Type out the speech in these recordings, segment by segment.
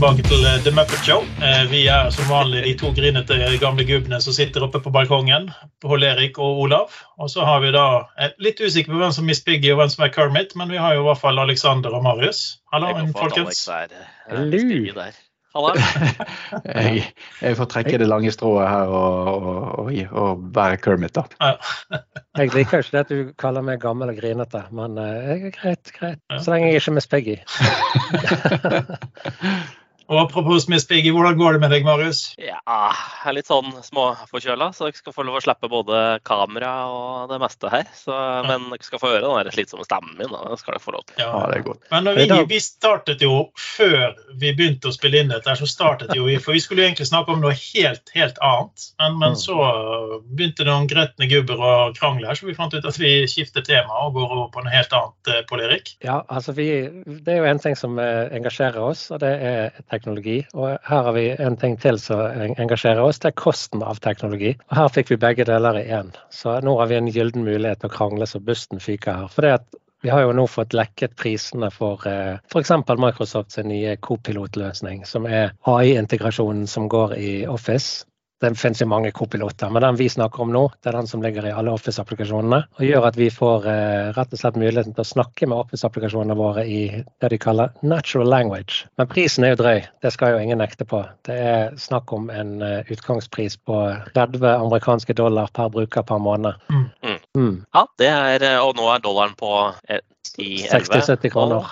tilbake til eh, The Muppet Show. Eh, vi er som vanlig de to grinete gamle gubbene som sitter oppe på balkongen. Pål Erik og Olav. Og så har vi da eh, litt usikker på hvem som er Miss Piggy og hvem som er Kermit, men vi har jo i hvert fall Alexander og Marius. Hallo, folkens. Hallo. Jeg, jeg får trekke det lange strået her og, og, og, og være Kermit, da. Jeg liker jo ikke det at du kaller meg gammel og grinete, men uh, greit, greit. Så lenge jeg ikke er Miss Piggy. Og apropos Miss Piggy, hvordan går det med deg, Marius? Ja, jeg er litt sånn småforkjøla, så dere skal få lov å slippe både kamera og det meste her. Så, men dere skal få høre den slitsomme stemmen min. Da. Det skal dere få lov til. Ja, det er godt. Men vi, vi startet jo før vi begynte å spille inn dette, så startet jo vi For vi skulle jo egentlig snakke om noe helt, helt annet. Men, men Mm. så begynte noen gretne gubber å krangle her, så vi fant ut at vi skifter tema og går over på noe helt annet, eh, Pål Erik. Ja, altså vi, Det er jo en ting som eh, engasjerer oss, og det er teknologi. Og her har vi en ting til som engasjerer oss, det er kosten av teknologi. Og her fikk vi begge deler i én. Så nå har vi en gyllen mulighet til å krangle så busten fyker her. For det at vi har jo nå fått lekket prisene for eh, f.eks. Microsofts nye co-pilotløsning, som er AI-integrasjonen som går i Office. Det finnes jo mange kopiloter, men den vi snakker om nå, det er den som ligger i alle Office-applikasjonene. Og gjør at vi får eh, rett og slett muligheten til å snakke med Office-applikasjonene våre i det de kaller natural language. Men prisen er jo drøy, det skal jo ingen nekte på. Det er snakk om en uh, utgangspris på 30 amerikanske dollar per bruker per måned. Mm. Mm. Mm. Ja, det er, og nå er dollaren på eh, 10-11. 60-70 kroner.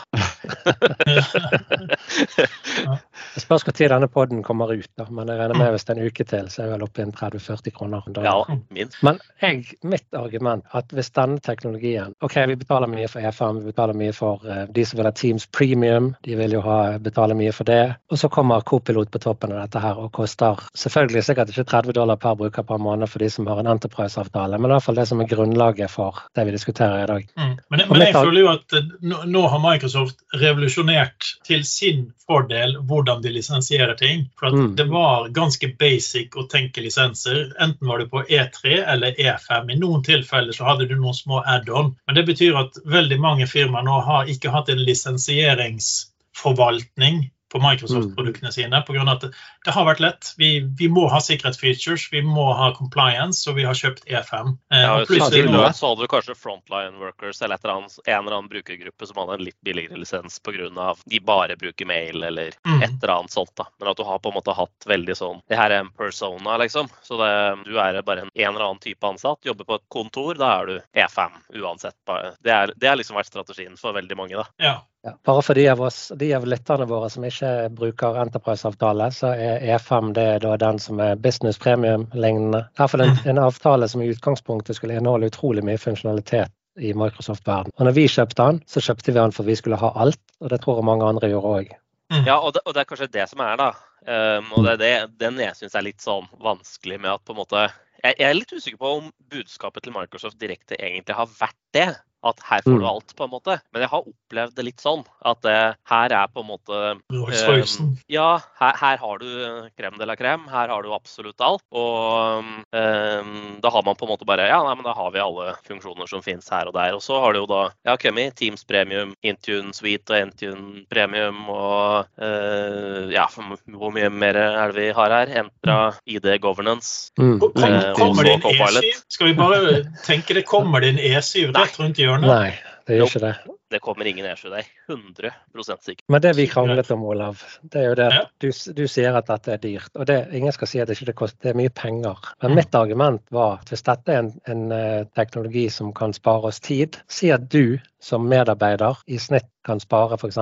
Det spørs når denne podden kommer ut, da. men jeg regner med hvis det er en uke til, så er jeg vel oppe i 30-40 kroner. Da. Ja, minst. Men jeg, mitt argument at hvis denne teknologien OK, vi betaler mye for E5, vi betaler mye for uh, de som vil ha Teams Premium, de vil jo ha, betale mye for det. Og så kommer Copilot på toppen av dette her og koster selvfølgelig sikkert ikke 30 dollar per bruker per måned for de som har en Enterprise-avtale, men i hvert fall det som er grunnlaget for det vi diskuterer i dag. Mm. Men, men jeg føler jo at eh, nå, nå har Microsoft revolusjonert til sin fordel hvordan de lisensierer ting. For at Mm. det var ganske basic å tenke lisenser. Enten var det på E3 eller E5. I noen tilfeller så hadde du noen små add-on. Men det betyr at veldig mange firmaer nå har ikke hatt en lisensieringsforvaltning på Microsoft-produktene sine. På grunn av at det har vært lett. Vi, vi må ha sikkerhetsfeatures, vi må ha compliance, og vi har kjøpt E5. Eh, Ja, plutselig nå så hadde du kanskje frontline workers eller et eller annet, en eller annen brukergruppe som hadde en litt billigere lisens pga. de bare bruker mail eller Mm. et eller annet sånt. da. Men at du har på en måte hatt veldig sånn Det her er en persona, liksom. Så det, du er bare en, en eller annen type ansatt, jobber på et kontor, da er du E5 uansett. Bare. Det, er, det har liksom vært strategien for veldig mange, da. Ja. Ja, bare for de av oss, de av lytterne våre som ikke bruker Enterprise-avtale, så er E5 det er da den som er business premium-lignende. Det er en, en avtale som i utgangspunktet skulle inneholde utrolig mye funksjonalitet i Microsoft-verden. Og når vi kjøpte den, så kjøpte vi den for vi skulle ha alt, og det tror jeg mange andre gjorde òg. Ja, og det, og det er kanskje det som er, da. Um, og det er det, den jeg syns er litt sånn vanskelig med at på en måte jeg, jeg er litt usikker på om budskapet til Microsoft direkte egentlig har vært det. At her får du Mm. alt, på en måte. Men jeg har opplevd det litt sånn. At det, her er på en måte. Um, ja, her, her har du krem de la krem. Her har du absolutt alt. Og eh, da har man på en måte bare Ja, nei, men da har vi alle funksjoner som finnes her og der. Og så har du jo da ja, kommet Teams Premium, Intune Suite og Intune Premium og uh, ja, hvor mye mer er det vi har her? Entra ID Governance. Mm. Kom- kom- Eh, Kommer det en. E7? Skal vi bare tenke det kommer det en E7 rett rundt hjørnet? Nei, det gjør ikke det. Det kommer ingen E7, det er 100% sikker. Men det vi kranglet om, Olav, det er jo det Ja. at du, du sier at dette er dyrt. Og det, ingen skal si at det ikke koster, det er mye penger. Men mitt argument var at hvis dette er en, en eh, teknologi som kan spare oss tid, si at du som medarbeider i snitt kan spare f.eks.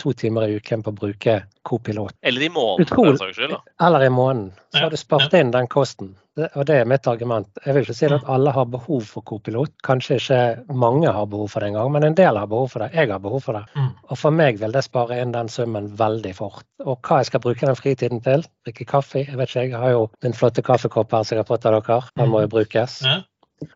to timer i uken på å bruke Copilot. Eller i måneden, for den saks skyld. Eller i måneden. Så Ja, har du spart inn den kosten. Og det er mitt argument. Jeg vil ikke si at alle har behov for co-pilot. Kanskje ikke mange har behov for det engang, men en del har behov for det. Jeg har behov for det. Mm. Og for meg vil det spare inn den summen veldig fort. Og hva jeg skal bruke den fritiden til? Drikke kaffe? Jeg vet ikke, jeg har jo min flotte kaffekopp her som jeg har fått av dere. Den må jo brukes.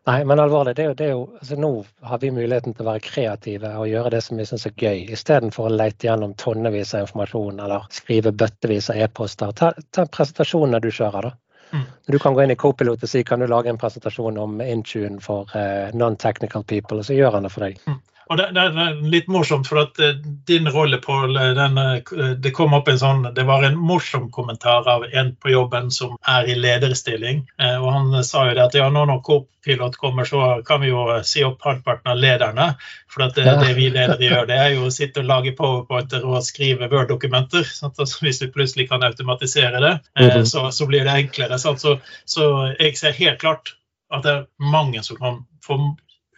Nei, men alvorlig, det er jo, det er jo altså Nå har vi muligheten til å være kreative og gjøre det som vi syns er gøy, istedenfor å lete gjennom tonnevis av informasjon eller skrive bøttevis av e-poster. Ta, ta presentasjonene du kjører, da. Mm. Du kan gå inn i Copilot og si kan du lage en presentasjon om Intune for eh, non-technical people, og så gjør han det for deg. Og det, det, er litt morsomt, for at eh, din rolle, Pål, eh, det kom opp en sånn Det var en morsom kommentar av en på jobben som er i lederstilling. Eh, og han sa jo det at ja, nå når Copilot kommer, så kan vi jo si opp halvparten av lederne. For at det, det vi ledere gjør, det er jo å sitte og lage powerpointer og skrive Word-dokumenter. Altså, hvis vi plutselig kan automatisere det, mhm. så, så blir det enklere. Så, så jeg ser helt klart at det er mange som kan få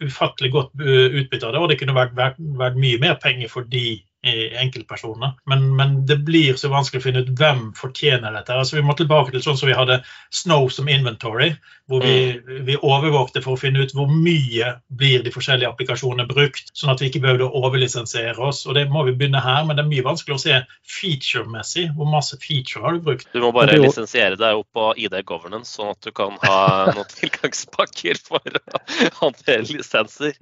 ufattelig godt utbytte av det, og det kunne vært, vært, vært mye mer penger for de enkeltpersoner. Men, men, det blir så vanskelig å finne ut hvem fortjener dette. Altså, vi må tilbake til sånn som vi hadde Snow som inventory, hvor vi, mm. vi overvåkte for å finne ut hvor mye blir de forskjellige applikasjonene brukt, sånn at vi ikke behøvde å overlisensiere oss. Og Det må vi begynne her, men det er mye vanskelig å se feature-messig. Hvor masse feature har du brukt? Du må bare lisensiere deg opp på ID Governance, sånn at du kan ha noen tilgangspakker for å håndtere lisenser.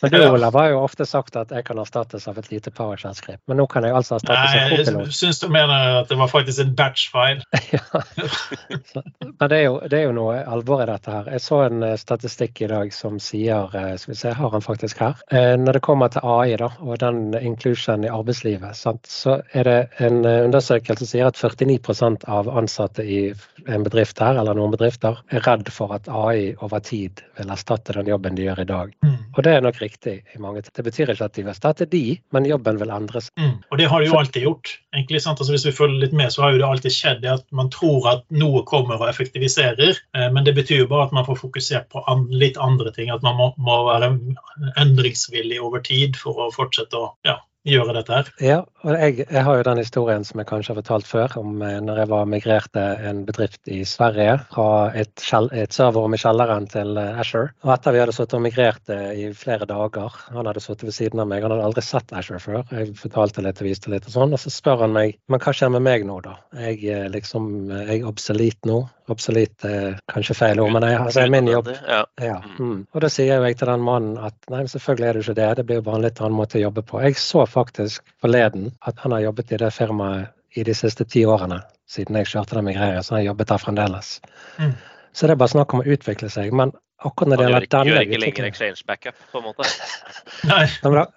Men du, Olav, har jo ofte sagt at jeg kan erstattes av et lite PowerShell skrev. Men nå kan jeg altså erstatte som copilot. Jeg syns du mener at det var faktisk en batch-file. ja. Men det er, jo, det er, jo, noe alvor i dette her. Jeg så en eh, statistikk i dag som sier eh, Skal vi se, har han faktisk her. Eh, når det kommer til AI da, og den inclusion i arbeidslivet, sant, så er det en undersøkelse som sier at 49% av ansatte i en bedrift her, eller noen bedrifter, er redd for at AI over tid vil erstatte den jobben de gjør i dag. Mm. Og det er nok riktig i mange Det betyr ikke at de vil erstatte de, men jobben vil endre seg. Mm. Og det har det jo alltid gjort. egentlig sant? Altså, hvis vi følger litt med, så har jo det alltid skjedd det at man tror at noe kommer og effektiviserer, eh, men det betyr jo bare at man får fokusert på litt andre ting. At man må, må være endringsvillig over tid for å fortsette å ja, gjøre dette her. Ja, og jeg, jeg, har jo den historien som jeg kanskje har fortalt før, om eh, når jeg var migrerte en bedrift i Sverige fra et, et serverrom i kjelleren til eh, Asher. Og etter vi hadde sittet og migrert i flere dager, han hadde sittet ved siden av meg, han hadde aldri sett Asher før, jeg fortalte litt og viste litt og sånn, og så spør han meg men hva skjer med meg nå, da? Jeg, er liksom, jeg er obsolet nå. Obsolet er kanskje feil ord, men jeg, altså, er min jobb. Ja. Mm. Og da sier jeg til den mannen at nei, selvfølgelig er det ikke det, det blir jo bare en litt annen måte å jobbe på. Jeg så faktisk forleden at han har jobbet i det firmaet i de siste ti årene. Siden jeg kjørte den i greier, så har jeg jobbet der fremdeles. Mm. Så det er bare snakk om å utvikle seg. Men akkurat når det gjelder denne Gjør ikke lenger exchange backup, på en måte? Nei.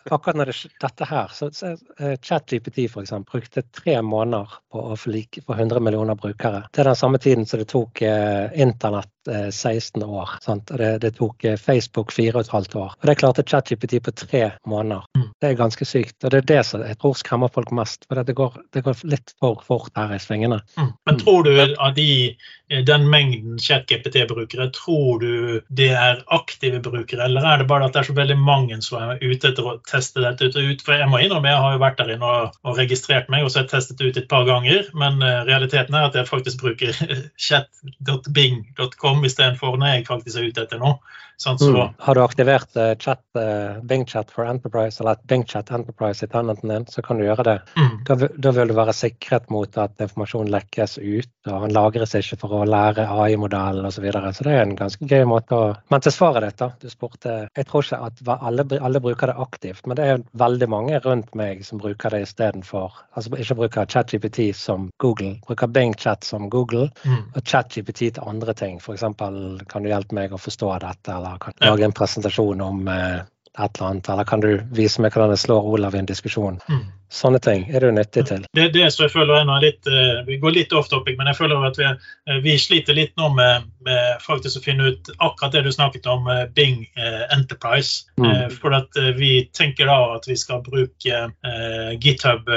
akkurat når det dette her, så, så uh, ChatGPT f.eks. brukte tre måneder på å få like for 100 millioner brukere. Det er den samme tiden som det tok uh, internett 16 eh, år. Sant? Det, det, tok Facebook 4,5 år. Og det klarte ChatGPT på tre måneder. Mm. Det er ganske sykt. Og det er det som jeg tror skremmer folk mest. For det går, det går litt for fort her i svingene. Mm. Men tror du av de, den mengden ChatGPT-brukere, tror du det er aktive brukere, eller er det bare at det er så veldig mange som er ute etter å teste dette ut? For jeg må innrømme, jeg har jo vært der inne og, og registrert meg, og så har jeg testet det ut et par ganger. Men uh, realiteten er at jeg faktisk bruker chat.bing.com om istedenfor når jeg faktisk er ute etter noe. Sånn, så. mm. Har du aktivert uh, chat, uh, Bing Chat for Enterprise, eller Bing Chat Enterprise i tennenten din, så kan du gjøre det. Mm. Da, da, vil du være sikret mot at informasjon lekkes ut, og han lagres ikke for å lære AI-modellen osv. Så, videre. så det er en ganske gøy måte å Men til svaret ditt, da. Du spurte Jeg tror ikke at alle, alle, bruker det aktivt, men det er veldig mange rundt meg som bruker det istedenfor Altså ikke bruker ChatGPT som Google, bruker BingChat som Google, mm. og ChatGPT til andre ting. F.eks. kan du hjelpe meg å forstå dette, eller kan du lage en presentasjon om eh, et eller annet, eller kan du vise meg hvordan jeg slår Olav i en diskusjon? Mm. Sånne ting er du nyttig til. Det er det som jeg føler er litt uh, Vi går litt off topic, men jeg føler at vi, uh, vi sliter litt nå med, med, faktisk å finne ut akkurat det du snakket om, uh, Bing Enterprise. Mm. for at vi tenker da at vi skal bruke GitHub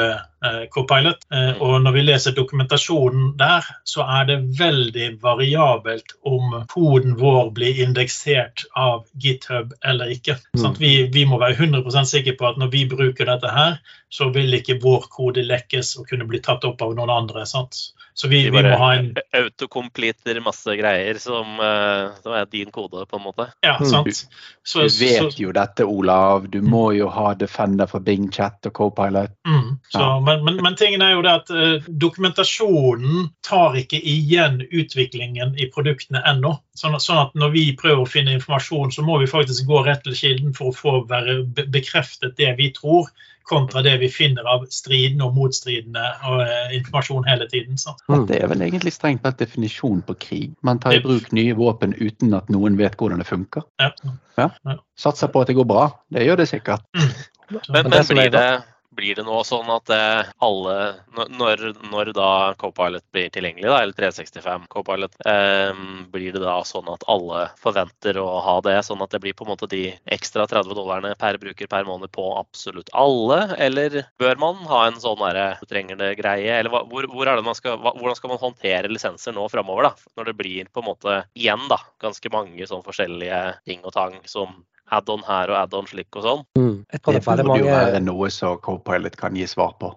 Copilot. Og når vi leser dokumentasjonen der, så er det veldig variabelt om koden vår blir indeksert av GitHub eller ikke. Mm. Sånn vi, vi, må være 100 sikre på at når vi bruker dette her, så vil ikke vår kode lekkes og kunne bli tatt opp av noen andre. sant? Så vi, vi må ha en Autocompleter masse greier som, uh, som, er din kode, på en måte. Ja, mm. sant. Så, du vet så, jo dette, Olav. Du må jo ha Defender for Bing Chat og Copilot. Mm, så, ja. men, men, men, tingen er jo det at uh, dokumentasjonen tar ikke igjen utviklingen i produktene ennå. Sånn, sånn, at når vi prøver å finne informasjon, så må vi faktisk gå rett til kilden for å få være bekreftet det vi tror kontra det vi finner av stridende og motstridende og, eh, informasjon hele tiden. Sant? Mm. Dette er vel egentlig strengt tatt definisjon på krig. Man tar i bruk nye våpen uten at noen vet hvordan det funker. Ja. Satser på at det går bra. Det gjør det sikkert. Men, Men men det blir, det, blir det nå sånn at eh, alle når, når da Copilot blir tilgjengelig, da, eller 365 Copilot, eh, blir det da sånn at alle forventer å ha det? Sånn at det blir på en måte de ekstra 30 dollarene per bruker per måned på absolutt alle? Eller bør man ha en sånn derre du trenger det-greie? Eller hvor, hvor skal, hvordan skal man håndtere lisenser nå framover, da? Når det blir på en måte igjen da, ganske mange sånn forskjellige ting og tang som add-on her og add-on slik og sånn. Mm. Det burde er jo være noe som Copilot kan gi svar på.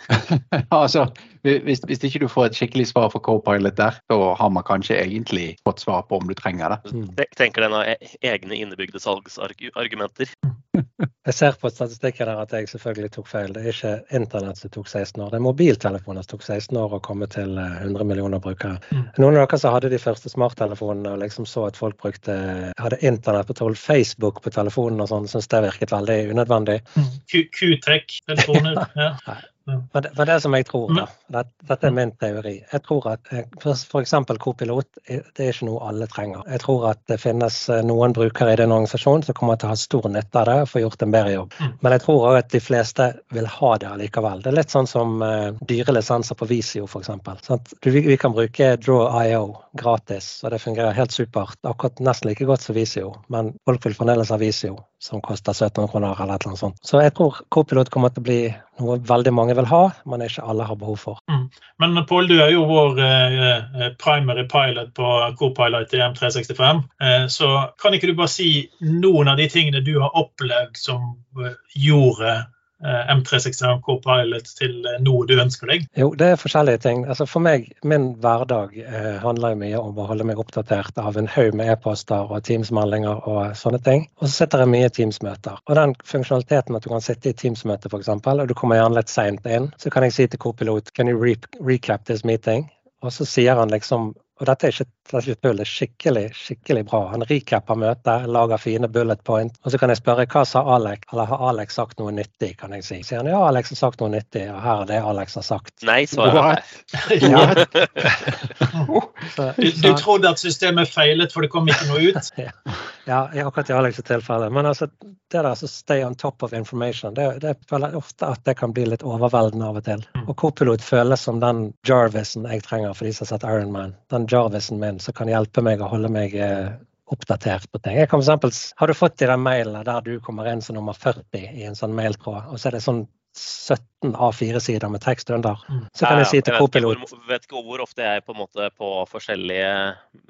altså, hvis, hvis ikke du får et skikkelig svar fra Copilot der, så har man kanskje egentlig fått svar på om du trenger det. Jeg Tenker den har e- egne innebygde salgsargumenter. Jeg ser på statistikken der at jeg selvfølgelig tok feil. Det er ikke internett som tok 16 år, det er mobiltelefoner som tok 16 år å komme til eh, 100 millioner brukere. Mm. Noen av dere som hadde de første smarttelefonene og liksom så at folk brukte, hadde internett på tolv, Facebook på telefonen og sånn, syns det virket veldig unødvendig. Q- Q-tech-telefoner. Ja. Men det, men det som jeg tror, da, det, dette er min teori. Jeg tror at eh, for f.eks. co-pilot, det er ikke noe alle trenger. Jeg tror at det finnes eh, noen brukere i den organisasjonen som kommer til å ha stor nytte av det og få gjort en bedre jobb. Mm. Men jeg tror òg at de fleste vil ha det allikevel. Det er litt sånn som uh, dyre lisenser på Visio f.eks. Vi, vi kan bruke Draw.io gratis, og det fungerer helt supert. Akkurat nesten like godt som Visio, men folk vil fremdeles ha Visio som koster 1700 kroner eller et eller annet sånt. Så jeg tror Copilot kommer til å bli noe veldig mange vil ha, men ikke alle har behov for. Men Pål, du er jo vår eh, eh, primary pilot på Copilot i M365. Eh, så kan ikke du bare si noen av de tingene du har opplevd som eh, gjorde M365 Copilot til eh, noe du ønsker deg? Jo, det er forskjellige ting. Altså For meg, min hverdag eh, handler jo mye om å holde meg oppdatert av en haug med e-poster og Teams-meldinger og sånne ting. Og så sitter jeg mye i Teams-møter. Og den funksjonaliteten at du kan sitte i Teams-møte f.eks., og du kommer gjerne litt seint inn, så kan jeg si til Copilot Can you re recap this meeting? Og så sier han liksom og dette er ikke, tull, det er skikkelig skikkelig bra. Han recapper møtet, lager fine bullet point. Og så kan jeg spørre hva sa Alex, eller har Alex sagt noe nyttig, kan jeg si. Sier han ja, Alex har sagt noe nyttig, og her er det Alex har sagt. Nei, svarer jeg. Du, du trodde at systemet feilet, for det kom ikke noe ut? Ja, akkurat i Alex' tilfelle. Men altså, det der så stay on top of information, det, det føler jeg ofte at det kan bli litt overveldende av og til. Og Copilot føles som den Jarvisen jeg trenger for de som har sett Iron Man. Den Jarvisen min som kan hjelpe meg å holde meg eh, oppdatert på ting. Jeg kan for eksempel, har du fått i den mailen der du kommer inn som nummer 40 i en sånn mailtråd, og så er det sånn 17 A4-sider med tekst under. Så kan jeg si til vet ikke Copilot hvor- vet ikke hvor ofte jeg er på, en måte på forskjellige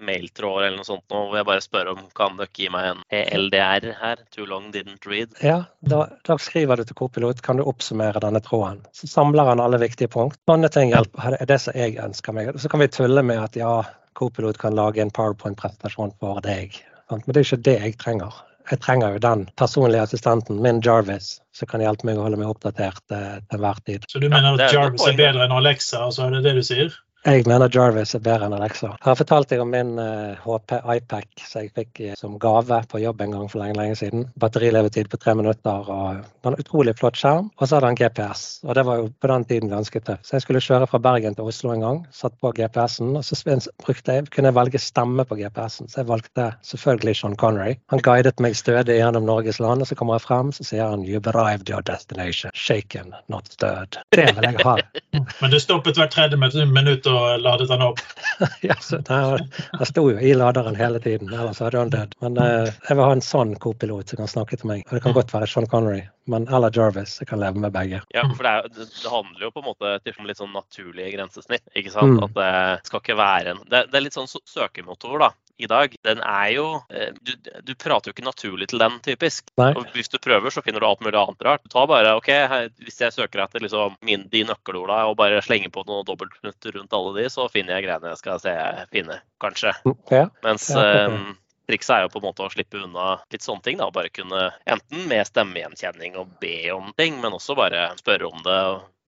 mailtråder eller noe sånt nå, hvor jeg bare spør om kan dere gi meg en ELDR her? Too long didn't read. Ja, da, da skriver du til Copilot kan du oppsummere denne tråden. Så samler han alle viktige punkt. Sånne ting hjelper. Er det som jeg ønsker meg. Så kan vi tulle med at ja, Copilot kan lage en PowerPoint-presentasjon for deg. Sant? Men det er ikke det jeg trenger. Jeg trenger jo den personlige assistenten, min Jarvis, som kan hjelpe meg å holde meg oppdatert eh, til enhver tid. Så du mener at Jarvis er bedre enn Alexa, altså er det det du sier? Jeg mener Jarvis er bedre enn Alexa. Jeg har fortalt deg om min eh, HP iPac som jeg fikk eh, som gave på jobb en gang for lenge lenge siden. Batterilevetid på tre minutter og en utrolig flott skjerm. Og så hadde han GPS, og det var jo på den tiden ganske tøft. Så jeg skulle kjøre fra Bergen til Oslo en gang, satt på GPS-en, og så brukte jeg, kunne jeg velge stemme på GPS-en. Så jeg valgte selvfølgelig Sean Connery. Han guidet meg stødig gjennom Norges land, og så kommer jeg frem, så sier han You've arrived your destination. Shaken, not stirred. Det vil jeg ha. Men du stoppet hvert tredje minutt og ladet den opp. ja, der sto jo i laderen hele tiden, ellers hadde han dødd. Men eh, jeg vil ha en sånn kopilot som kan snakke til meg. Og det kan godt være Sean Connery, men eller Jarvis. Jeg kan leve med begge. Ja, for det, er, det, det handler jo på en måte til litt sånn naturlige grensesnitt. ikke sant? Mm. At det skal ikke være en Det, det er litt sånn søkemotor da, i dag. Den er jo eh, du, du prater jo ikke naturlig til den, typisk. Nei. Og hvis du prøver, så finner du alt mulig annet rart. Du tar bare, ok, Hvis jeg søker etter liksom min, de nøkkelorda og bare slenger på noen dobbeltknutt rundt alle de, så finner jeg greiene jeg skal se finne, kanskje. Ja, Mens Ja, okay. er eh, trikset er jo på en måte å slippe unna litt sånne ting. da, Bare kunne enten med stemmegjenkjenning og be om ting, men også bare spørre om det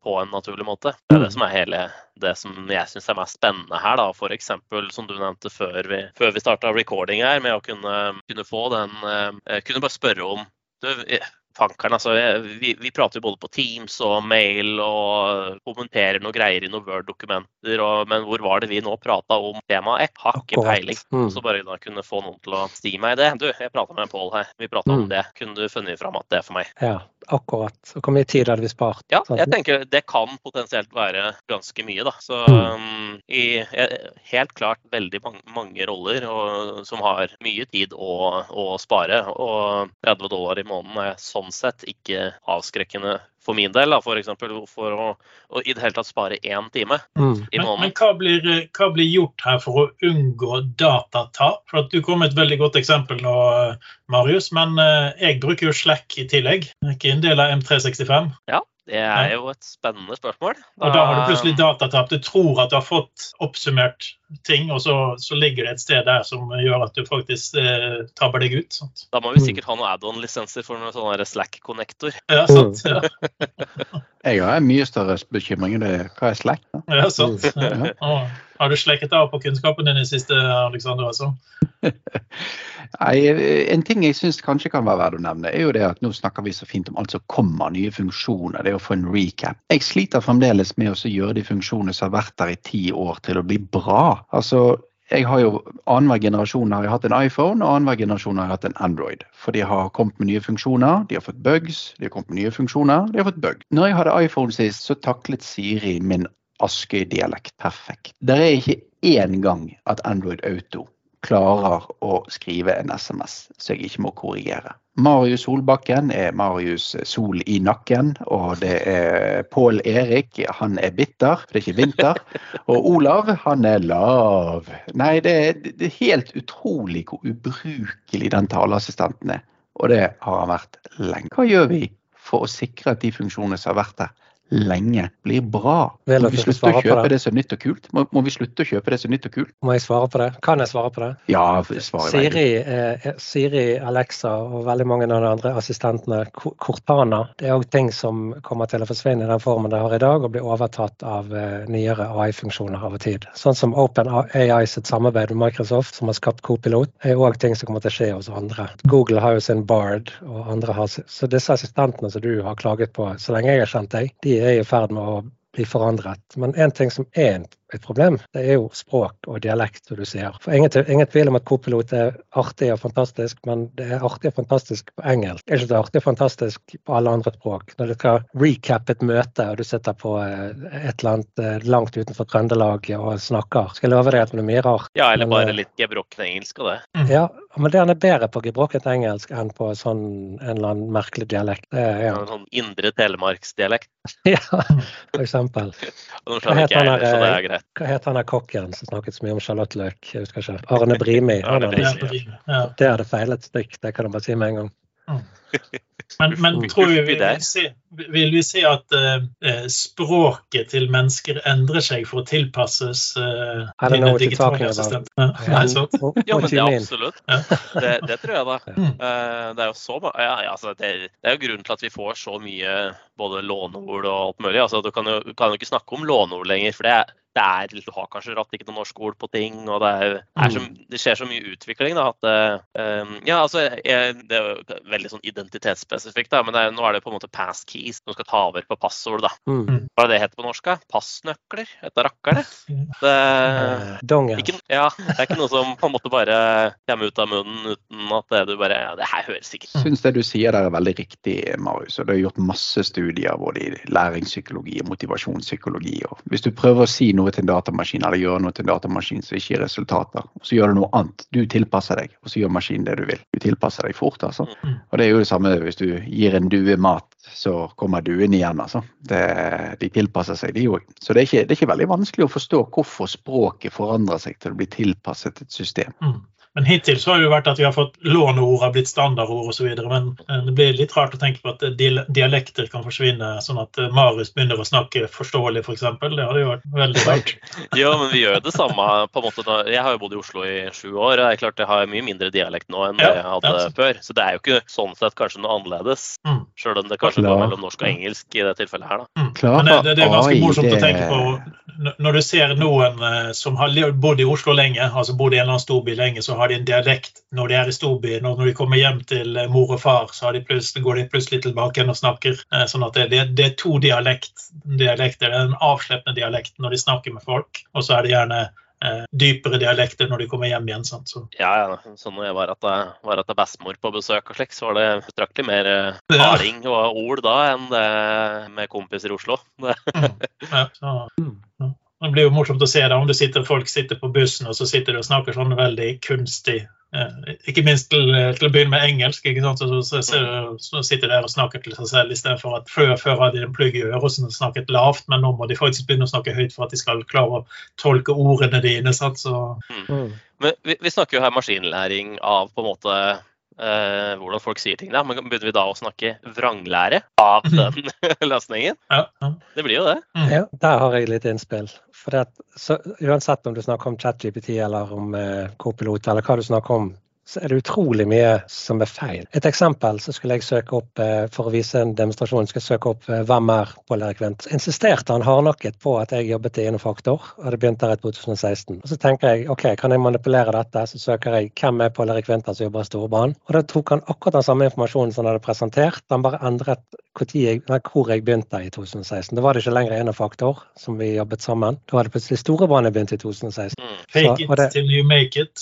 på en naturlig måte. Det er det som er hele det som jeg syns er mest spennende her. da, F.eks. som du nevnte før vi, før vi starta recording her, med å kunne, kunne få den eh, Kunne bare spørre om du, fankeren, altså. Vi, vi, prater jo både på Teams og mail og kommenterer noe greier i noen Word-dokumenter, men hvor var det vi nå prata om temaet? Jeg har ikke peiling. Mm. Så bare da kunne få noen til å si meg det. Du, jeg prata med Pål her, vi prata mm. om det. Kunne du funnet fram at det er for meg? Ja, akkurat. Og hvor mye tid hadde vi spart? Ja, jeg tenker det kan potensielt være ganske mye, da. Så mm. um, i helt klart veldig mange, mange roller og, som har mye tid å, å spare. Og 30 dollar i måneden er sånn sett ikke avskrekkende for min del, da, for, eksempel, for å, å, i det hele tatt spare én time mm. i måneden. Men, men hva, blir, hva, blir, gjort her for å unngå datatap? For at Du kom med et veldig godt eksempel nå, Marius, men eh, jeg bruker jo Slack i tillegg. Jeg er ikke en del av M365. Ja. Det er jo et spennende spørsmål. Da, og da har du plutselig datatap. Du tror at du har fått oppsummert ting, og så, så ligger det et sted der som gjør at du faktisk eh, tabber deg ut. Sant? Da må vi sikkert ha noen add-on-lisenser for noen sånne Slack-konnektor. Ja, sant. Ja. Jeg har en mye større bekymring enn det. Hva er Slack? Da? Ja, sant. Ja. Har du slekket av på kunnskapen din i siste, Alexander? Også? Nei, en ting jeg syns kanskje kan være verdt å nevne, er jo det at nå snakker vi så fint om alt som kommer, nye funksjoner, det å få en recap. Jeg sliter fremdeles med å gjøre de funksjonene som har vært der i ti år, til å bli bra. Altså, jeg har jo Annenhver generasjon har jeg hatt en iPhone, og annenhver generasjon har jeg hatt en Android. For de har kommet med nye funksjoner, de har fått bugs, de har kommet med nye funksjoner, de har fått bug. Når jeg hadde iPhone sist, så taklet Siri min Askøy-dialekt perfekt. Det er ikke én gang at Android Auto klarer å skrive en SMS så jeg ikke må korrigere. Marius Solbakken er Marius Sol i nakken, og det er Pål Erik, han er bitter, for det er ikke vinter. Og Olav, han er lav. Nei, det er, det er helt utrolig hvor ubrukelig den taleassistenten er. Og det har han vært lenge. Hva gjør vi for å sikre at de funksjonene som har vært der, lenge blir bra. Må vi slutte å kjøpe det? det som nytt og kult? Må, må, vi slutte å kjøpe det som nytt og kult? Må jeg svare på det? Kan jeg svare på det? Ja, svare Siri, eh, Siri, Alexa og veldig mange av de andre assistentene, Cortana, det er òg ting som kommer til å forsvinne i den formen det har i dag, og bli overtatt av eh, nyere AI-funksjoner over tid. Sånn som OpenAI sitt samarbeid med Microsoft, som har skapt Copilot, er òg ting som kommer til å skje hos andre. Google har jo sin Bard, og andre har Så disse assistentene som du har klaget på, så lenge jeg har kjent deg, de er i ferd med å bli forandret. Men en ting som er en et problem, det er jo språk og dialekt, som du sier. For ingen, ingen tvil om at Copilot er artig og fantastisk, men det er artig og fantastisk på engelsk. Det er ikke så artig og fantastisk på alle andre språk. Når du skal recap et møte, og du sitter på eh, et eller annet eh, langt utenfor Trøndelag og snakker, skal jeg love deg at det blir mye rart. Ja, eller bare men, eh, litt gebrokken engelsk og det. Mm. Ja, men det er bedre på gebrokket engelsk enn på sånn en eller annen merkelig dialekt. Det er, ja. En sånn indre telemarksdialekt. ja, for eksempel. Nå skjønner ikke jeg så det er greit. Hva het han der kokken som snakket så mye om sjalottløk? Jeg husker ikke. Arne Brimi. Arne Brimi. Ja. Det hadde feilet stygt, det kan du bare si med en gang. Mm. Men, men tror vi vil vi, vil vi si at uh, språket til mennesker endrer seg for å tilpasses uh, dine digitale assistenter? Nei, ja, men det er absolutt. Ja. Det, det, tror jeg, da. Uh, det er jo så ja, altså, det, det, er jo grunnen til at vi får så mye både låneord og alt mulig. Altså, du kan jo, kan jo ikke snakke om låneord lenger, for det er det er, du har kanskje ratt ikke noen norske ord på ting, og det, er, er så, mm. det skjer så mye utvikling da, at um, Ja, altså, jeg, det er jo veldig sånn identitetsspesifikt, da, men er, nå er det på en måte passkeys som skal ta over på passord. da. Mm. mm. Hva er det heter på norsk? da? Passnøkler? Etter rakker, Det, uh, ikke, ja, det er ikke noe som på en måte bare kommer ut av munnen uten at det, du bare Ja, det her høres sikkert Jeg syns det du sier der er veldig riktig, Marius. og Det er gjort masse studier både i læringspsykologi og motivasjonspsykologi. og Hvis du prøver å si noe noe til en datamaskin eller gjøre noe til en datamaskin som ikke gir resultater. Og så gjør du noe annet. Du tilpasser deg, og så gjør maskinen det du vil. Du tilpasser deg fort. altså. Mm. Og det er jo det samme hvis du gir en due mat, så kommer duen igjen. altså. Det, de tilpasser seg, de òg. Så det er, ikke, det er, ikke, veldig vanskelig å forstå hvorfor språket forandrer seg til å bli tilpasset et system. Men hittil så har det jo vært at vi har fått låneord har blitt standardord osv. Men eh, det blir litt rart å tenke på at eh, dialekter kan forsvinne, sånn at eh, Marius begynner å snakke forståelig, f.eks. For det hadde jo vært veldig rart. ja, men vi gjør det samme på en måte. Jeg har jo bodd i Oslo i sju år. og det er klart Jeg har mye mindre dialekt nå enn ja, jeg hadde ja, før. Så det er jo ikke sånn sett kanskje noe annerledes. Mm. Sjøl om det kanskje går mellom norsk og engelsk i det tilfellet her. da. Mm. Men det, det, er ganske morsomt å tenke på når du ser noen eh, som har bodd i Oslo lenge, altså bodd i en eller annen storby lenge, så har de en dialekt når de er i storbyen. Og når de kommer hjem til eh, mor og far, så de går de plutselig tilbake igjen og snakker. Eh, sånn at det, det er to dialekt, dialekter. Det er en avsleppende dialekt når de snakker med folk, og så er det gjerne dypere dialekter når de kommer hjem igjen. Sant? Så. Ja, ja. Så når jeg var til bestemor på besøk og slik, så var det betraktelig mer haring ja. og ord da enn det med kompiser i Oslo. mm. ja, så, ja. Det blir jo morsomt å se da, om du sitter, folk sitter på bussen og så sitter du og snakker sånn veldig kunstig Eh, ikke minst til, til, å begynne med engelsk. ikke sant? Så, så, så, så sitter de der og snakker til seg selv istedenfor at før, før hadde de en plugg i øret og snakket lavt, men nå må de faktisk begynne å snakke høyt for at de skal klare å tolke ordene dine. Sant? Så, mm. mm. Men vi, vi, snakker jo her maskinlæring av på en måte eh, hvordan folk sier ting. Da. Men begynner vi da å snakke vranglære av den løsningen? Ja, ja. Det blir jo det. Mm. Ja, der har jeg litt innspill. For det, så, uansett om du snakker om ChatGPT eller om eh, Copilot eller hva du snakker om, så er det utrolig mye som er feil. Et eksempel så skulle jeg søke opp eh, for å vise en demonstrasjon, skulle jeg søke opp eh, hvem er Pål Erik Wendt. Insisterte han hardnakket på at jeg jobbet i Innofaktor, og hadde begynt der i 2016. Og så tenker jeg ok, kan jeg manipulere dette? Så søker jeg hvem er Pål Erik Winther som jobber i Storbanen?' Og da tok han akkurat den samme informasjonen som han hadde presentert, han bare endret jeg, hvor jeg begynte i 2016. Da var det ikke lenger Innofaktor som vi jobbet sammen. Da var det plutselig Storebanen jeg begynte i 2016. Mm. Fake it det, till you make it.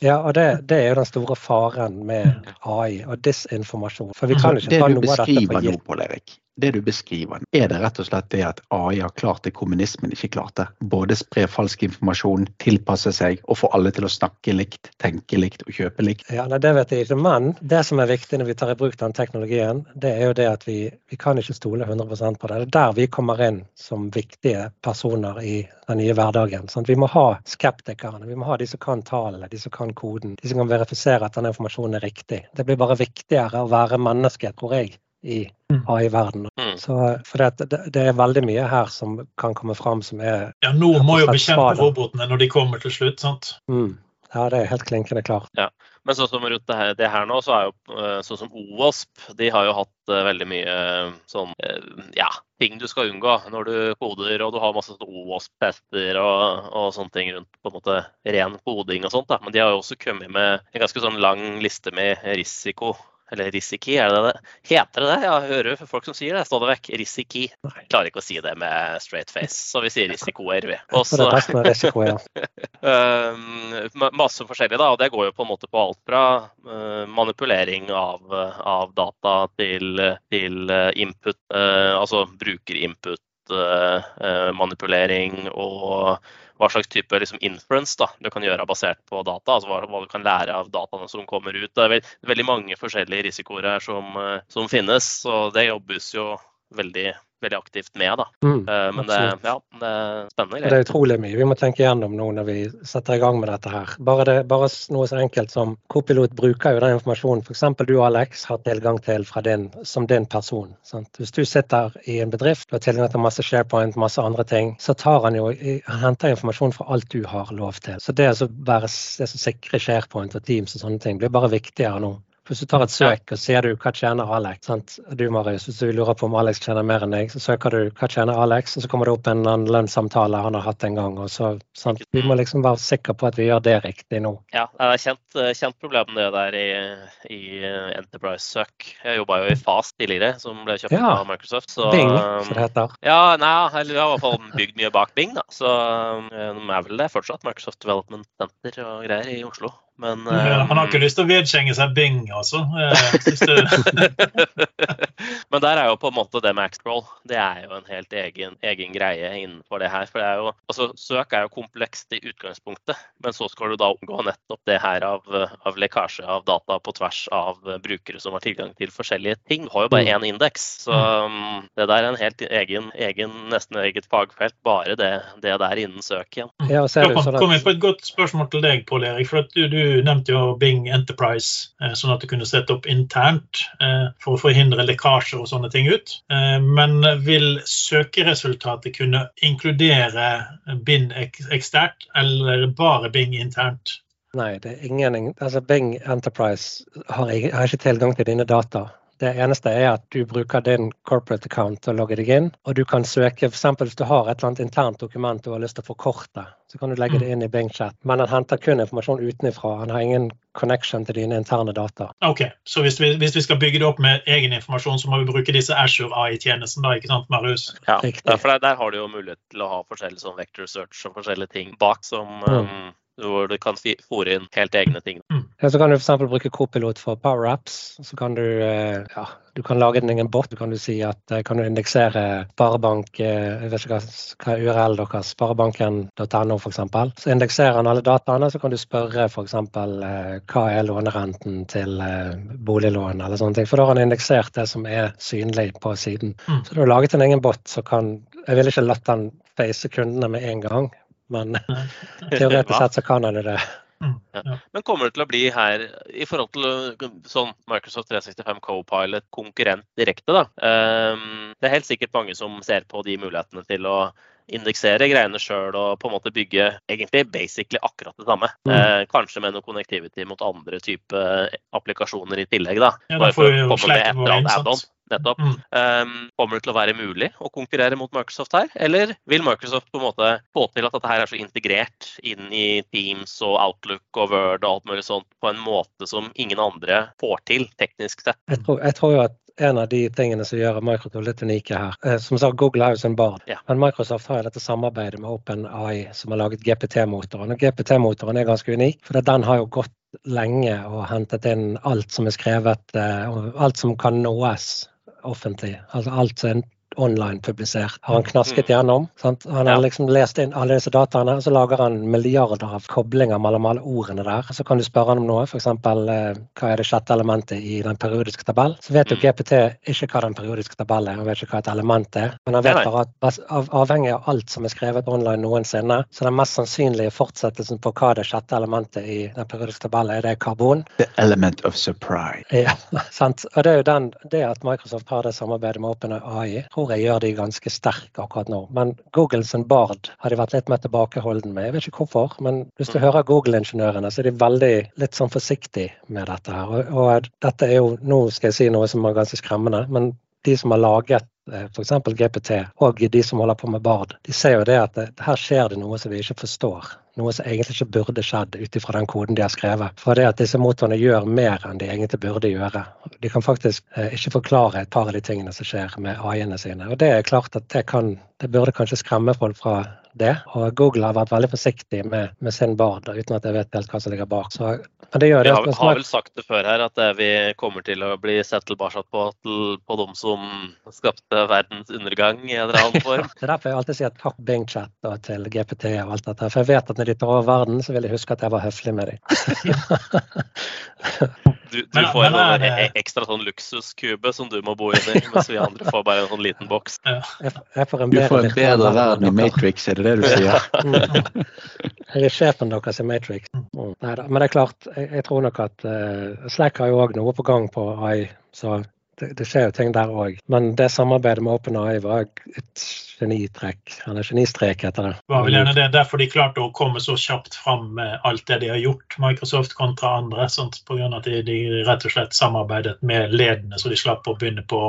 Ja, og det, det er jo den store faren med AI og disinformasjon. For vi kan ikke ta noe av dette for gitt det du beskriver, er det rett og slett det at AI har klart det kommunismen ikke klarte? Både spre falsk informasjon, tilpasse seg og få alle til å snakke likt, tenke likt og kjøpe likt? Ja, nei, Det vet jeg ikke. Men det som er viktig når vi tar i bruk den teknologien, det er jo det at vi, vi kan ikke stole 100% på det. Det er der vi kommer inn som viktige personer i den nye hverdagen. Sånn, vi må ha skeptikerne, vi må ha de som kan tallene, de som kan koden, de som kan verifisere at den informasjonen er riktig. Det blir bare viktigere å være menneske, tror jeg, i mm. AI-verdenen. Mm. For det, det, er veldig mye her som kan komme fram som er Ja, noen må jo bekjempe robotene når de kommer til slutt, sant? Mm. Ja, det er helt klinkende klart. Ja. Men sånn som rundt det her, det her, nå, så er jo eh, sånn som OWASP, de har jo hatt uh, veldig mye uh, sånn ja, ting du skal unngå når du koder, og du har masse sånn OWASP-tester og, og, sånne ting rundt på en måte ren koding og sånt. da. Men de har jo også kommet med en ganske sånn lang liste med risiko eller risiki, er det det? Heter det det? Jeg hører folk som sier det stadig vekk. Risiki. Jeg klarer ikke å si det med straight face, så vi sier risikoer, vi. Også, risiko, ja. uh, masse forskjellig, da. Og det går jo på en måte på alt fra uh, manipulering av, av, data til, til input, uh, altså brukerinput, manipulering og hva slags type liksom, inference da, du kan gjøre basert på data. altså hva, hva, du kan lære av dataene som kommer ut. Det er veld, veldig mange forskjellige risikoer her som, eh, som finnes, og det jobbes jo veldig veldig aktivt med. da. Mm, uh, men det, ja, det, er spennende. Det er utrolig mye vi må tenke gjennom nå når vi setter i gang med dette her. Bare, det, bare noe så enkelt som Copilot bruker jo den informasjonen f.eks. du Alex har tilgang til din, som din person. Sant? Hvis du sitter i en bedrift og har tilgang til masse SharePoint, masse andre ting, så tar han jo, han henter informasjon fra alt du har lov til. Så det å være det som sikrer SharePoint og Teams og sånne ting blir bare viktigere nå. Hvis du tar et søk og ser du hva tjener Alex, sant? du Marius, hvis du lurer på om Alex tjener mer enn deg, så søker du hva tjener Alex, og så kommer det opp en lønnssamtale han har hatt en gang. og så, sant? Vi må liksom være sikre på at vi gjør det riktig nå. Ja, det er kjent, eh, kjent problem det der i, i Enterprise-søk. Jeg jobba jo i Fast tidligere, som ble kjøpt ja. av Microsoft. Så, Bing, som det heter. Ja, nei, eller har i hvert fall bygd mye bak Bing, da. Så eh, de er vel det fortsatt. Microsoft Development Center og greier i Oslo. Men, uh, han har ikke lyst til å vedkjenge seg Bing, altså. Men der er jo på en måte det med Actroll. Det er jo en helt egen, egen, greie innenfor det her. For det er jo, altså, søk er jo komplekst i utgangspunktet, men så skal du da omgå nettopp det her av, av lekkasje av data på tvers av brukere som har tilgang til forskjellige ting. Du har jo bare mm. én indeks, så um, det der er en helt egen, egen nesten eget fagfelt. Bare det, det der innen søk igjen. Ja, sånn Kom inn på et godt spørsmål til deg, Pål Erik. for du, du du nevnte jo Bing Enterprise, eh, sånn at du kunne sette opp internt eh, for å forhindre lekkasjer og sånne ting ut. Eh, men vil søkeresultatet kunne inkludere Bing eksternt, eller bare Bing internt? Nei, det er ingen, altså Bing Enterprise har, har ikke tilgang til dine data Det eneste er at du bruker din corporate account til å logge deg inn, og du kan søke f.eks. hvis du har et eller annet internt dokument du har lyst til å forkorte, så kan du legge det inn i Bing-chat. Men den henter kun informasjon utenfra. Han har ingen connection til dine interne data. Ok, Så hvis vi, hvis vi skal bygge det opp med egen informasjon, så må vi bruke disse Azure AI-tjenesten, da, ikke sant, Marius? Ja, Riktig. for der, der har du jo mulighet til å ha forskjellige sånn vector search og forskjellige ting bak som Mm. um, hvor du kan fòre inn helt egne ting. Ja, så kan du f.eks. bruke Copilot for Power Apps. Så kan du, eh, ja, du kan lage din egen bot. Du kan du si at eh, kan du indeksere Sparebank eh, Jeg vet ikke hva, hva URL deres, sparebanken.no f.eks. Så indekserer han alle dataene, så kan du spørre f.eks. Hva er lånerenten til boliglån, eller sånne ting. For da har han indeksert det som er synlig på siden. Mm. Så du har laget en egen bot som kan Jeg ville ikke latt han face kundene med en gang, men teoretisk sett så kan han det det. Men kommer det til å bli her, i forhold til sånn Microsoft 365 Copilot konkurrent direkte, da. Um, det er helt sikkert mange som ser på de mulighetene til å indeksere greiene sjøl og på en måte bygge egentlig basically akkurat det samme. Mm. Eh, kanskje med noe connectivity mot andre type applikasjoner i tillegg, da. Ja, da får vi jo med vår innsats. Nettopp. Um, kommer det til å være mulig å konkurrere mot Microsoft her, eller vil Microsoft på en måte få til at dette her er så integrert inn i Teams og Outlook og Word og alt mulig sånt på en måte som ingen andre får til, teknisk sett? Jeg tror, jeg tror jo at en av de tingene som gjør Microsoft litt unike her eh, Som sagt, Google er jo sin barn, Ja. men Microsoft har jo dette samarbeidet med OpenAI, som har laget GPT-motoren. Og GPT-motoren er ganske unik, for den har jo gått lenge og hentet inn alt som er skrevet, eh, og alt som kan nås offentlig. Altså alt som er online publisert, har han knasket gjennom. Sant? Han har liksom lest inn alle disse dataene, og så lager han milliarder av koblinger mellom alle ordene der. Så kan du spørre han om noe, f.eks. Eh, hva er det sjette elementet i den periodiske tabell? Så vet jo Mm. GPT ikke hva den periodiske tabellen er, han vet ikke hva et element er. Men han vet bare at avhengig av alt som er skrevet online noensinne, så den mest sannsynlige fortsettelsen på hva det sjette elementet i den periodiske tabellen er, det er karbon. The element of surprise. Ja, sant. Og det er jo den, det at Microsoft har det samarbeidet med OpenAI, tror jeg gjør de ganske sterke akkurat nå. Men Googles sin Bard har de vært litt mer tilbakeholden med. Jeg vet ikke hvorfor, men hvis du Mm. hører Google-ingeniørene, så er de veldig litt sånn forsiktige med dette her. Og, og dette er jo, nå skal jeg si noe som er ganske skremmende, men de som har laget f.eks. GPT, og de som holder på med Bard, de ser jo det at det, her skjer det noe som vi ikke forstår. Noe som egentlig ikke burde skjedd ut ifra den koden de har skrevet. For det at disse motorene gjør mer enn de egentlig burde gjøre. De kan faktisk eh, ikke forklare et par av de tingene som skjer med AI-ene sine. Og det er klart at det kan Det burde kanskje skremme folk fra det. Og Google har vært veldig forsiktig med, med sin Bard, uten at jeg vet helt hva som ligger bak. Så, men det gjør Vi har, har vel sagt det før her at eh, vi kommer til å bli sett tilbake på, til, på de som skapte verdens undergang i en eller annen form. Det er derfor jeg alltid sier takk Bing Chat og til GPT og alt dette. For jeg vet at når de tar over verden, så vil jeg huske at jeg var høflig med dem. Du, du Men- får en men sånn e- ekstra sånn luksuskube som du må bo inni, mens vi andre får bare en sånn liten boks. Jeg, jeg får en Du får en bedre verden i. Matrix, er det det du sier? Mm. Jeg er sjefen deres i Matrix. Mm. Neida. Men det er klart, jeg, jeg tror nok at uh, Slack har jo òg noe på gang på AI, så det, det skjer jo ting der òg. Men det samarbeidet med OpenAI var et genitrekk, eller genistrek heter det. var vel gjerne det derfor de klarte å komme så kjapt fram med alt det de har gjort, Microsoft kontra andre. Sant? På grunn av at de, de rett og slett samarbeidet med ledende, så de slapp å begynne på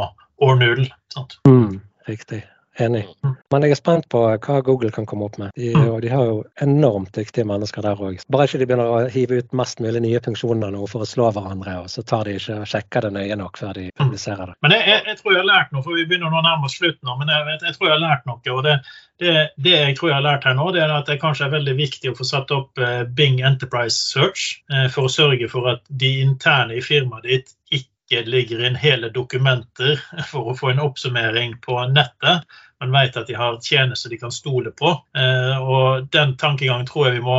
år null. Sant? Mm, riktig. Enig. Mm. Men jeg er spent på hva Google kan komme opp med. De, og de har jo enormt dyktige mennesker der òg. Bare ikke de begynner å hive ut mest mulig nye funksjoner nå for å slå hverandre, og så tar de ikke og sjekker det nøye nok før de publiserer det. Men jeg, jeg, jeg tror jeg har lært noe, for vi begynner nå nærmest slutten men jeg, jeg tror jeg har lært noe. og det, det, det jeg tror jeg har lært her nå, det er at det kanskje er veldig viktig å få satt opp eh, Bing Enterprise Search eh, for å sørge for at de interne i firmaet ditt ikke ligger inn hele dokumenter for å få en oppsummering på nettet, men vet at de har tjenester de kan stole på. Eh, og Den tankegangen tror jeg vi må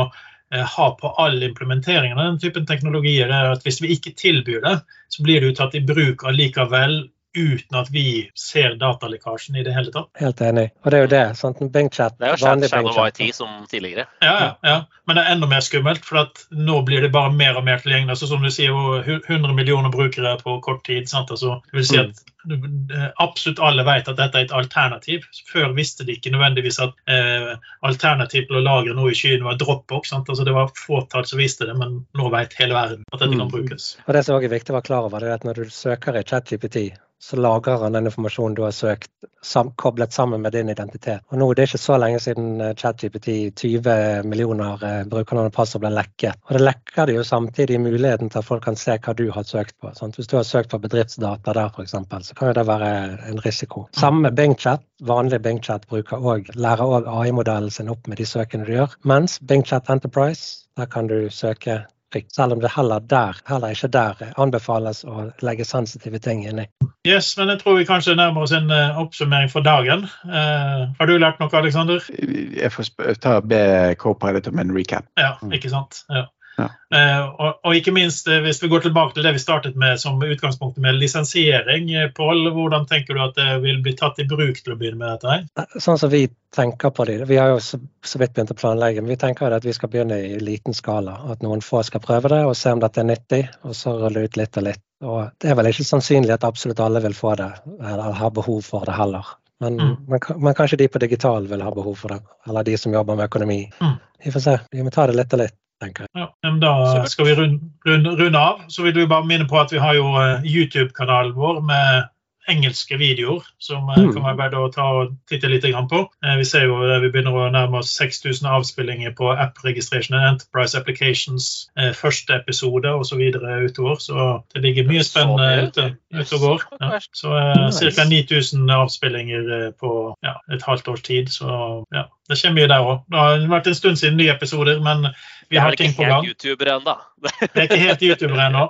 eh, ha på all implementering av den typen teknologier. er at Hvis vi ikke tilbyr det, så blir det jo tatt i bruk allikevel uten at vi ser datalekkasjen i det hele tatt. Helt enig. Og det er jo det. sant? Bingchat, Det er jo vanlig Shadow Bingchat. IT som tidligere. Ja, ja, ja. Men det er enda mer skummelt, for at nå blir det bare mer og mer tilgjengelig. Altså, som du sier, 100 millioner brukere på kort tid. Sant? Altså, det vil si at eh, absolutt alle vet at dette er et alternativ. Før visste de ikke nødvendigvis at eh, alternativ til å lagre noe i skyen var Dropbox. Sant? Altså, det var fåtall som visste det, men nå vet hele verden at dette kan Mm. brukes. Og det som også er viktig å være klar over, det er at når du søker i ChatGPT, så lagrer han den informasjonen du har søkt sam koblet sammen med din identitet. Og nå, Det er ikke så lenge siden eh, ChatGPT 20 millioner eh, brukernavn og passord ble lekket. Og det lekker det jo samtidig muligheten til at folk kan se hva du har søkt på. Sant? Hvis du har søkt på bedriftsdata der f.eks., så kan jo det være en risiko. Samme med Bingchat. Vanlig Bingchat bruker også, lærer òg AI-modellen sin opp med de søkene du gjør. Mens Bingchat Enterprise, der kan du søke fritt. Selv om det heller der, heller ikke der anbefales å legge sensitive ting inn i. Yes, men jeg tror vi kanskje nærmer oss en eh, oppsummering for dagen. Uh, har du lært noe, Aleksander? Jeg får ta be Copilot om en recap. Ja, Mm. ikke sant? Ja. Ja. Eh, og, og ikke minst, eh, hvis vi går tilbake til det vi startet med som utgangspunktet med lisensiering, eh, Pål, hvordan tenker du at det vil bli tatt i bruk til å begynne med dette? her? Sånn som vi tenker på det, Vi har jo så, så vidt begynt å planlegge, men vi tenker at vi skal begynne i liten skala. At noen få skal prøve det og se om dette er nyttig, og så rulle ut litt og litt. Og Det er vel ikke sannsynlig at absolutt alle vil få det, eller har behov for det heller. Men, Mm. men, men kanskje de på digital vil ha behov for det, eller de som jobber med økonomi. Mm. Vi får se. Vi må ta det litt og litt, tenker jeg. Ja, men da skal vi runde, runde, runde av. Så vil du bare minne på at vi har jo eh, YouTube-kanalen vår med engelske videoer som eh, Mm. kan være verdt å ta og titte litt på. Eh, Vi ser jo at vi begynner å nærme oss 6000 avspillinger på App Registration and Enterprise Applications første episode osv. utover. Så det ligger mye spennende ute, ute og går. Ja. Så ca. 9000 avspillinger på ja, et halvt års tid. Så ja, det kommer mye der òg. Det har vært en stund siden nye episoder, men vi har er ting på gang. helt YouTuber ennå. Det er ikke helt YouTuber ennå.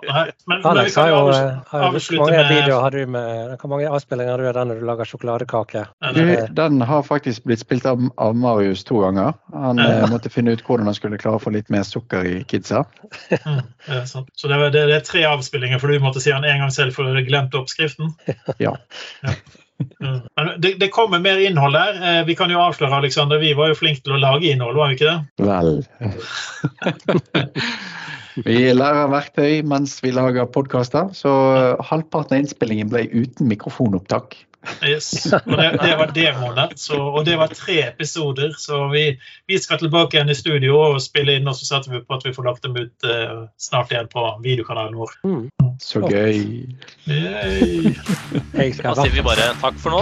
Alex har jo Hvor mange med videoer har du med Hvor mange avspillinger har du av den når du lager sjokoladekake? Du, den har faktisk blitt spilt av, av Marius to ganger. Han Ja. eh, måtte finne ut hvordan han skulle klare å få litt mer sukker i kidsa. Mm, det er. Så det er, det, det er tre avspillinger, for du måtte si han en gang selv for du glemte oppskriften. Ja. Mm. Det, det kommer mer innhold der. Eh, Vi kan jo avsløre, Alexander, vi var jo flinke til å lage innhold, var vi ikke det? Vel. vi lærer verktøy mens vi lager podkaster, så halvparten av innspillingen ble uten mikrofonopptak. Yes. Og det, det var demoene, så, og det var tre episoder. Så vi, vi skal tilbake igjen i studio og spille inn, og så satser vi på at vi får lagt dem ut eh, snart igjen på videokanalen vår. Mm. Så gøy. Yay. Jeg skal Da sier vi bare takk for nå.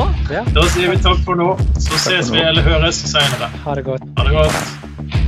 Da sier vi takk for nå. Så ses vi eller høres senere. Ha det godt. Ha det godt.